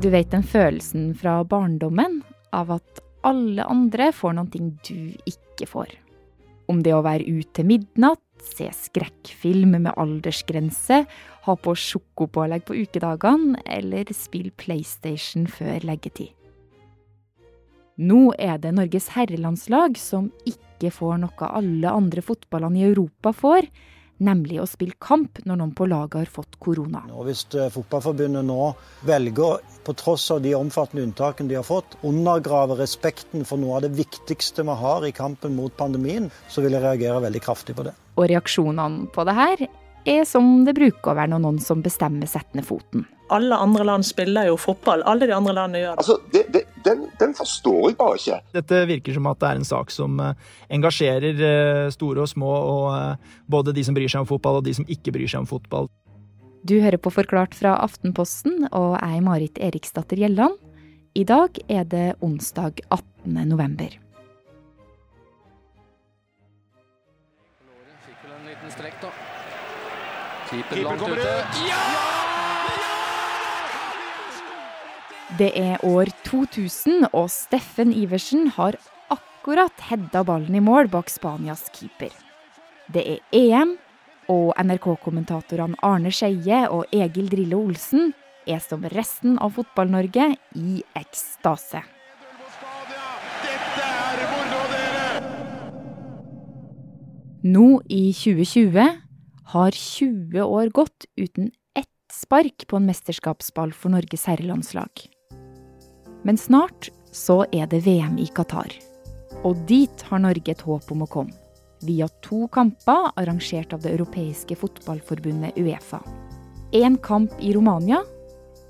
Du vet den følelsen fra barndommen av at alle andre får noen ting du ikke får. Om det å være ute midnatt, se skrekkfilm med aldersgrense, ha på sjokopålegg på ukedagene eller spille PlayStation før leggetid. Nå er det Norges herrelandslag som ikke får noe alle andre fotballene i Europa får, nemlig å spille kamp når noen på laget har fått korona. Og Hvis eh, Fotballforbundet nå velger, på tross av de omfattende unntakene de har fått, undergrave respekten for noe av det viktigste vi har i kampen mot pandemien, så vil jeg reagere veldig kraftig på det. Og reaksjonene på det her er som det bruker å være når noen som bestemmer settende foten. Alle andre land spiller jo fotball. Alle de andre landene gjør det. Altså, det, det, den, den forstår jeg bare ikke. Dette virker som at det er en sak som eh, engasjerer eh, store og små, og eh, både de som bryr seg om fotball og de som ikke bryr seg om fotball. Du hører på Forklart fra Aftenposten, og er Marit Eriksdatter Gjelland. I dag er det onsdag 18. november. Keeper kommer ut! Ja! Det er år 2000, og Steffen Iversen har akkurat hedda ballen i mål bak Spanias keeper. Det er EM, og NRK-kommentatorene Arne Skeie og Egil Drillo Olsen er som resten av Fotball-Norge i ekstase. Nå i 2020 har 20 år gått uten ett spark på en mesterskapsball for Norges herrelandslag. Men snart så er det VM i Qatar. Og dit har Norge et håp om å komme. Via to kamper arrangert av det europeiske fotballforbundet Uefa. Én kamp i Romania,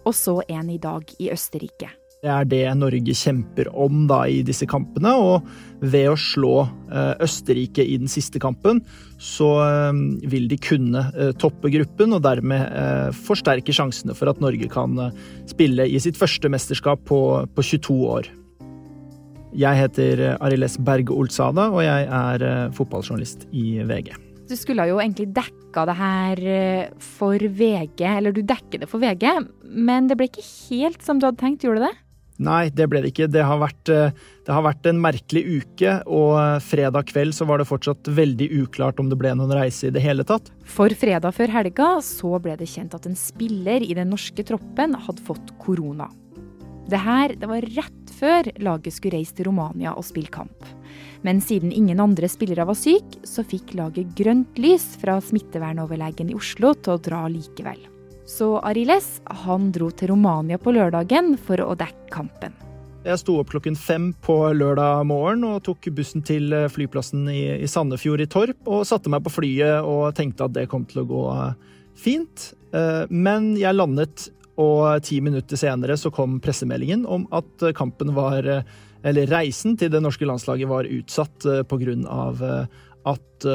og så en i dag i Østerrike. Det er det Norge kjemper om da i disse kampene, og ved å slå eh, Østerrike i den siste kampen, så eh, vil de kunne eh, toppe gruppen og dermed forsterke sjansene for at Norge kan spille i sitt første mesterskap på, på 22 år. Jeg heter Ariles Berge Olsada, og jeg er fotballjournalist i VG. Du skulle jo egentlig dekka det her for VG, eller du dekker det for VG, men det ble ikke helt som du hadde tenkt, gjorde det? Nei, det ble det ikke. Det har, vært, eh, det har vært, en merkelig uke, og eh, fredag kveld så var det fortsatt veldig uklart om det ble noen reise i det hele tatt. For fredag før helga så ble det kjent at en spiller i den norske troppen hadde fått korona. Det her det var rett før laget skulle reise til Romania og spille kamp. Men siden ingen andre spillere var syke, så fikk laget grønt lys fra smittevernoverlegen i Oslo til å dra likevel. Så Ariles han dro til Romania på lørdagen for å dekke kampen. Jeg sto opp klokken fem på lørdag morgen og tok bussen til eh, flyplassen i, i Sandefjord i Torp og satte meg på flyet og tenkte at det kom til å gå eh, fint. Eh, men jeg landet, og ti minutter senere så kom pressemeldingen om at kampen var Eller reisen til det norske landslaget var utsatt på grunn av at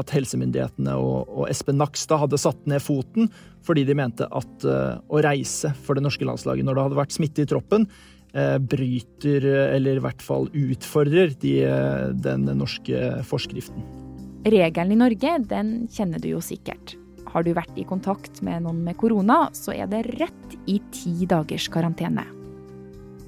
at helsemyndighetene og, og, Espen Nakstad hadde satt ned foten fordi de mente at uh, å reise for det norske landslaget når det hadde vært smitte i troppen, uh, bryter, eller i hvert fall utfordrer, de, uh, den norske forskriften. Regelen i Norge, den kjenner du jo sikkert. Har du vært i kontakt med noen med korona, så er det rett i ti dagers karantene.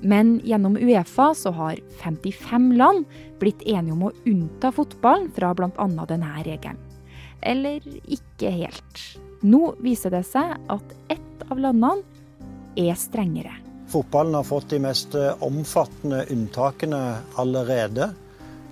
Men gjennom Uefa så har 55 land blitt enige om å unnta fotballen fra bl.a. denne regelen. Eller ikke helt. Nå viser det seg at ett av landene er strengere. Fotballen har fått de mest eh, omfattende unntakene allerede.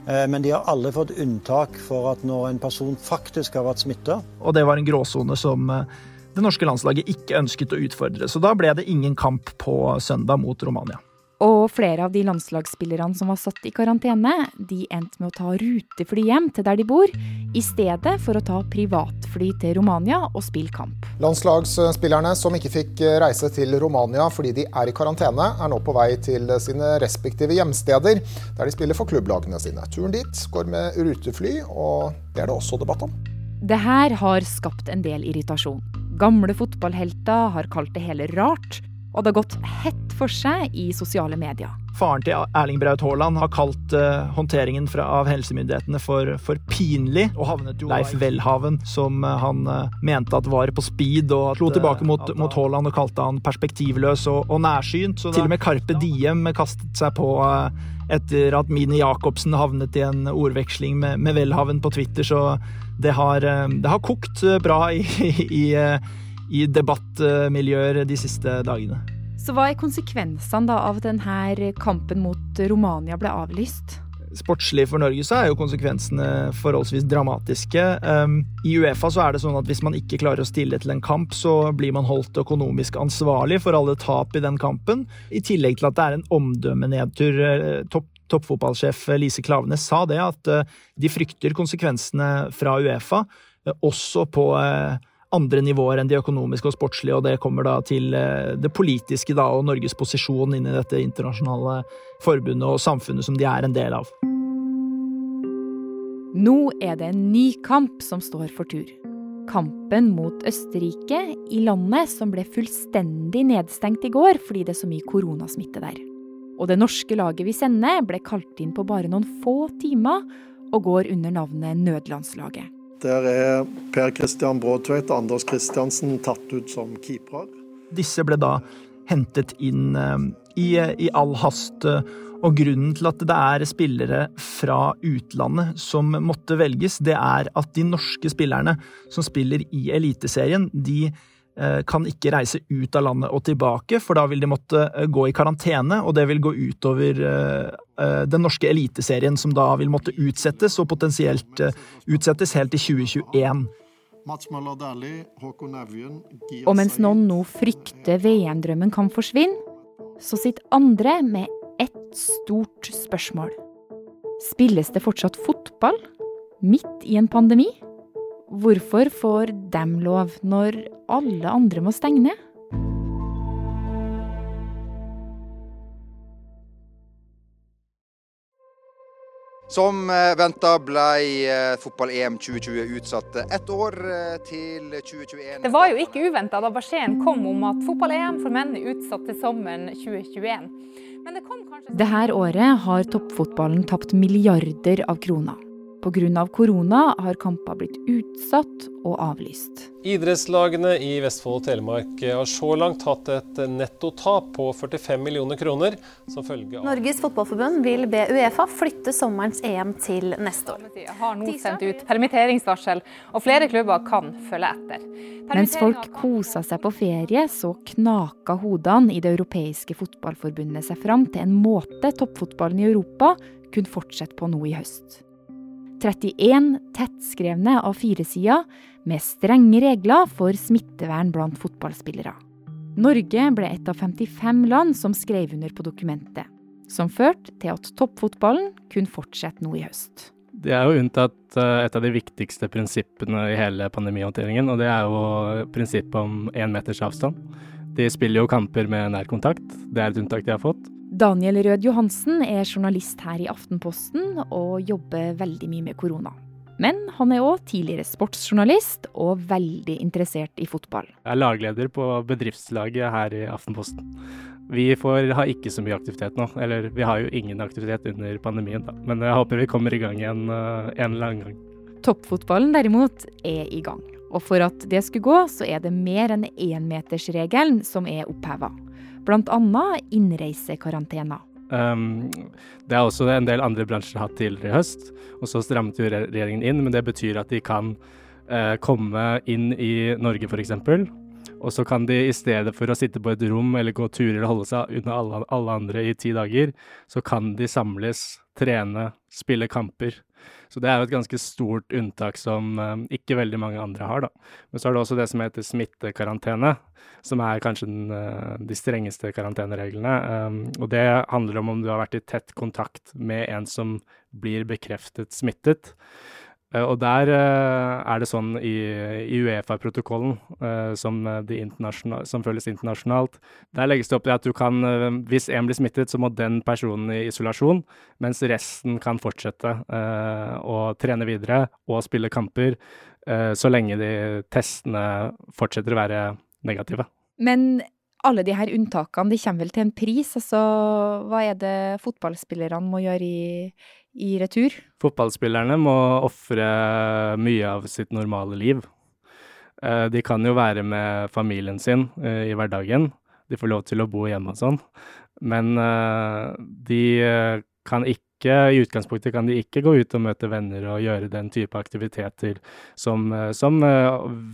Eh, men de har alle fått unntak for at når en person faktisk har vært smitta. Og det var en gråsone som eh, det norske landslaget ikke ønsket å utfordre. Så da ble det ingen kamp på søndag mot Romania. Og flere av de landslagsspillerne som var satt i karantene, de endte med å ta rutefly hjem til der de bor, i stedet for å ta privatfly til Romania og spille kamp. Landslagsspillerne som ikke fikk reise til Romania fordi de er i karantene, er nå på vei til sine respektive hjemsteder, der de spiller for klubblagene sine. Turen dit går med rutefly, og det er det også debatt om. Det her har skapt en del irritasjon. Gamle fotballhelter har kalt det hele rart, og det har gått hett for seg i sosiale medier. Faren til Erling Braut Haaland har kalt uh, håndteringen fra, av helsemyndighetene for, for, pinlig, og havnet jo Leif Welhaven, som uh, han uh, mente at var på speed, og slo tilbake mot, mot Haaland og kalte han perspektivløs og, og nærsynt. Så til og med Carpe Diem kastet seg på etter at Mini Jacobsen havnet i en ordveksling med, med Welhaven på Twitter, så det har, det har kokt bra i, i, i debattmiljøer de siste dagene. Så hva er konsekvensene da av at denne kampen mot Romania ble avlyst? Sportslig for Norge så er jo konsekvensene forholdsvis dramatiske. Um, I Uefa så er det sånn at hvis man ikke klarer å stille til en kamp, så blir man holdt økonomisk ansvarlig for alle tap i den kampen. I tillegg til at det er en omdømmenedtur. Eh, topp toppfotballsjef Lise Klavenes sa det, at eh, de frykter konsekvensene fra Uefa, eh, også på andre nivåer enn de økonomiske og sportslige, og det kommer da til eh, det politiske da, og Norges posisjon inn i dette internasjonale forbundet og samfunnet som de er en del av. Nå er det en ny kamp som står for tur. Kampen mot Østerrike, i landet som ble fullstendig nedstengt i går fordi det er så mye koronasmitte der. Og det norske laget vi sender, ble kalt inn på bare noen få timer og går under navnet Nødlandslaget. Der er Per Christian Bråtveit og Anders Kristiansen tatt ut som keepere. Disse ble da hentet inn eh, i, i all hast. Eh, og grunnen til at det er spillere fra utlandet som måtte velges, det er at de norske spillerne som spiller i Eliteserien, de kan ikke reise ut av landet og tilbake, for da vil de måtte eh, gå i karantene, og det vil gå utover eh, den norske eliteserien, som da vil måtte utsettes, og potensielt utsettes helt til 2021. Og mens noen nå frykter VM-drømmen kan forsvinne, så sitter andre med ett stort spørsmål. Spilles det fortsatt fotball midt i en pandemi? Hvorfor får dem lov, når alle andre må stenge ned? Som eh, venta ble eh, fotball-EM 2020 utsatt ett år eh, til 2021. Det var jo ikke uventa da beskjeden kom om at fotball-EM for menn er utsatt til sommeren 2021. Men det kom kanskje Dette året har toppfotballen tapt milliarder av kroner. Pga. korona har kamper blitt utsatt og avlyst. Idrettslagene i Vestfold og Telemark har så langt hatt et nettotap på 45 millioner kroner som følge av Norges Fotballforbund vil be Uefa flytte sommerens EM til neste år. Har nå sendt ut permitteringsvarsel, og flere klubber kan følge etter. Mens folk kosa seg på ferie, så knaka hodene i det europeiske fotballforbundet seg fram til en måte toppfotballen i Europa kunne fortsette på nå i høst. 31 tettskrevne A4-sider med strenge regler for smittevern blant fotballspillere. Norge ble et av 55 land som skrev under på dokumentet, som førte til at toppfotballen kunne fortsette nå i høst. Det er jo unntatt eh, et av de viktigste prinsippene i hele pandemihåndteringen, og det er jo prinsippet om én meters avstand. De spiller jo kamper med nærkontakt, det er et unntak de har fått. Daniel Rød Johansen er journalist her i Aftenposten og jobber veldig mye med korona. Men han er òg tidligere sportsjournalist og veldig interessert i fotball. Jeg er lagleder på bedriftslaget her i Aftenposten. Vi får ha ikke så mye aktivitet nå. Eller vi har jo ingen aktivitet under pandemien, da. Men jeg håper vi kommer i gang igjen uh, en eller annen gang. Toppfotballen derimot er i gang. Og for at det skulle gå, så er det mer enn énmetersregelen som er oppheva bl.a. innreisekarantene. Um, det er også en del andre bransjer hatt tidligere i høst, og så strammet jo regjeringen inn. Men det betyr at de kan uh, komme inn i Norge f.eks. Og så kan de i stedet for å sitte på et rom eller gå turer og holde seg unna alle, alle andre i ti dager, så kan de samles, trene, spille kamper. Så det er jo et ganske stort unntak som um, ikke veldig mange andre har, da. Men så er det også det som heter smittekarantene, som er kanskje den, uh, de strengeste karantenereglene. Um, og det handler om om du har vært i tett kontakt med en som blir bekreftet smittet. Uh, og der uh, er det sånn i, i Uefa-protokollen, uh, som, som, føles internasjonalt, der legges det opp til at du kan, hvis en blir smittet, så må den personen i isolasjon, mens resten kan fortsette å trene videre og spille kamper, så lenge de testene fortsetter å være negative. Men alle de her unntakene de kommer vel til en pris. Altså, hva er det fotballspillerne må gjøre i, i retur? Fotballspillerne må ofre mye av sitt normale liv. Eh, de kan jo være med familien sin eh, i hverdagen. De får lov til å bo hjemme og sånn. Men eh, de kan ikke i utgangspunktet kan de ikke gå ut og møte venner og gjøre den type aktiviteter som, som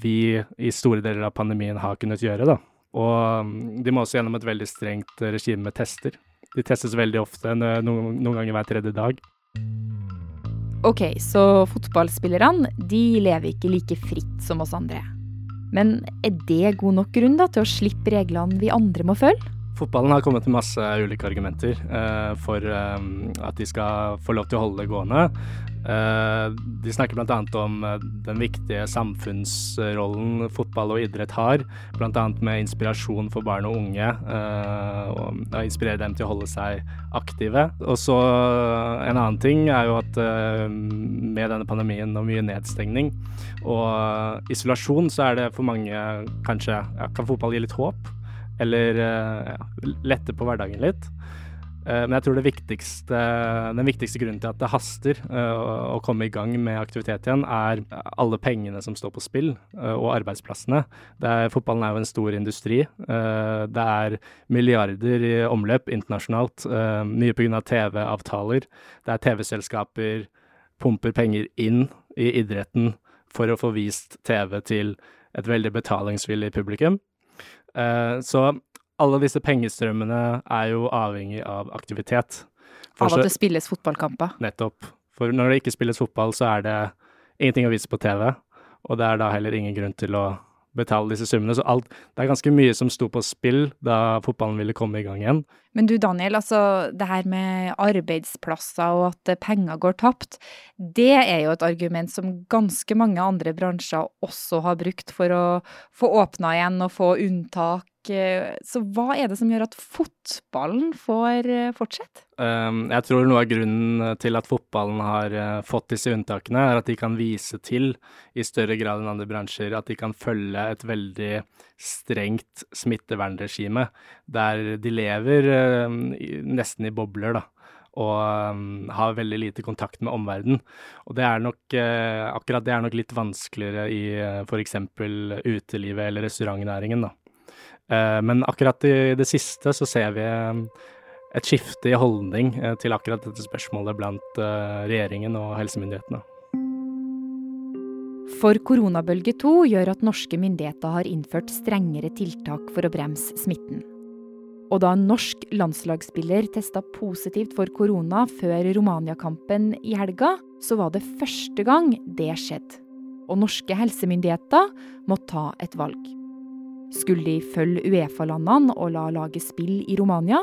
vi i store deler av pandemien har kunnet gjøre, da. Og mm, de må også gjennom et veldig strengt regime med tester. De testes veldig ofte, noen, noen ganger hver tredje dag. Ok, så fotballspillerne de lever ikke like fritt som oss andre. Men er det god nok grunn da, til å slippe reglene vi andre må følge? Fotballen har kommet med masse ulike argumenter eh, for eh, at de skal få lov til å holde det gående. Eh, de snakker bl.a. om eh, den viktige samfunnsrollen fotball og idrett har. Bl.a. med inspirasjon for barn og unge. Eh, og inspirere dem til å holde seg aktive. Og så En annen ting er jo at med denne pandemien og mye nedstengning og isolasjon, så er det for mange kanskje ja, Kan fotball gi litt håp? Eller ja, lette på hverdagen litt? Eh, men jeg tror viktigste, den viktigste grunnen til at det haster eh, å komme i gang med aktivitet igjen, er alle pengene som står på spill, eh, og arbeidsplassene. Er, fotballen er jo en stor industri. Det er milliarder i omløp internasjonalt, mye pga. TV-avtaler. Det er TV-selskaper pumper penger inn i idretten for å få vist TV til et veldig betalingsvillig publikum. Så alle disse pengestrømmene er jo avhengig av aktivitet. For av at det spilles fotballkamper? Nettopp. For når det ikke spilles fotball, så er det ingenting å vise på TV, og det er da heller ingen grunn til å betale disse summene. Så alt, det er ganske mye som sto på spill da fotballen ville komme i gang igjen. Men du Daniel, altså det her med arbeidsplasser og at penger går tapt, det er jo et argument som ganske mange andre bransjer også har brukt for å få åpna igjen og få unntak Eh, så hva er det som gjør at fotballen får eh, fortsette? Um, jeg tror noe av grunnen til at fotballen har uh, fått disse unntakene, er at de kan vise til, i større grad enn andre bransjer, at de kan følge et veldig strengt smittevernregime, der de lever uh, nesten i bobler, da og um, har veldig lite kontakt med omverdenen. Og det er nok, uh, akkurat det er nok litt vanskeligere i uh, f.eks. utelivet eller restaurantnæringen, da. Eh, men akkurat i det siste så ser vi eh, et skifte i holdning eh, til akkurat dette spørsmålet blant regjeringen og helsemyndighetene. For koronabølge to gjør at norske myndigheter har innført strengere tiltak for å bremse smitten. Og da en norsk landslagsspiller testa positivt for korona før Romania-kampen i helga, så var det første gang det skjedde. Og norske helsemyndigheter må ta et valg. Skulle de følge Uefa-landene og la laget spille i Romania?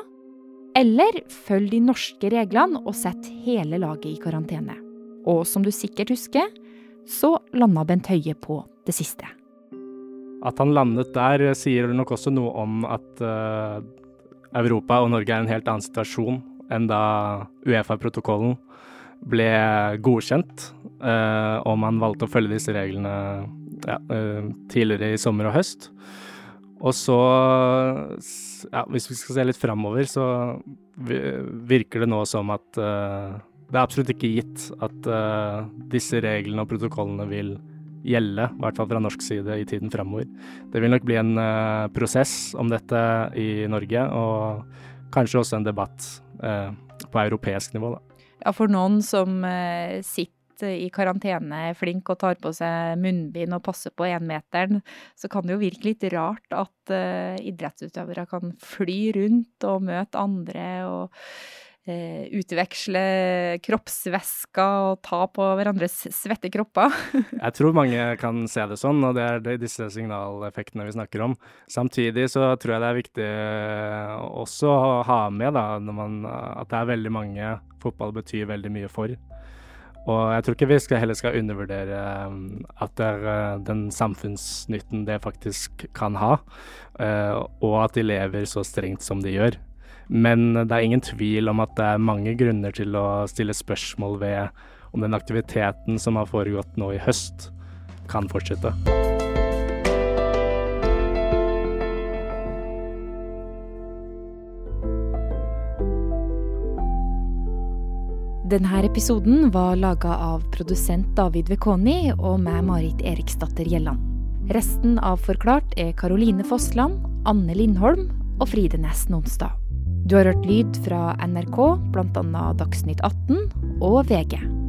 Eller følge de norske reglene og sette hele laget i karantene? Og som du sikkert husker, så landa Bent Høie på det siste. At han landet der sier nok også noe om at uh, Europa og Norge er en helt annen situasjon enn da Uefa-protokollen ble godkjent, uh, og man valgte å følge disse reglene ja, uh, tidligere i sommer og høst. Og så, ja, hvis vi skal se litt framover, så virker det nå som at uh, det er absolutt ikke gitt at uh, disse reglene og protokollene vil gjelde, i hvert fall fra norsk side, i tiden framover. Det vil nok bli en uh, prosess om dette i Norge, og kanskje også en debatt på europeisk nivå, da. Ja, for noen som sitter i karantene flink og tar på seg munnbind og passer på énmeteren, så kan det jo virke litt rart at uh, idrettsutøvere kan fly rundt og møte andre og uh, utveksle kroppsvæsker og ta på hverandres svette kropper. Jeg tror mange kan se det sånn, og det er disse signaleffektene vi snakker om. Samtidig så tror jeg det er viktig også å ha med da, man, at det er veldig mange fotball betyr veldig mye for. Og jeg tror ikke vi skal, heller skal undervurdere um, at det er uh, den samfunnsnytten det faktisk kan ha, uh, og at de lever så strengt som de gjør. Men det er ingen tvil om at det er mange grunner til å stille spørsmål ved om den aktiviteten som har foregått nå i høst, kan fortsette. Denne episoden var laga av produsent David Vekoni og meg, Marit Eriksdatter Gjelland. Resten av Forklart er Karoline Fossland, Anne Lindholm og Fride Næss Nonstad. Du har hørt lyd fra NRK, bl.a. Dagsnytt 18 og VG.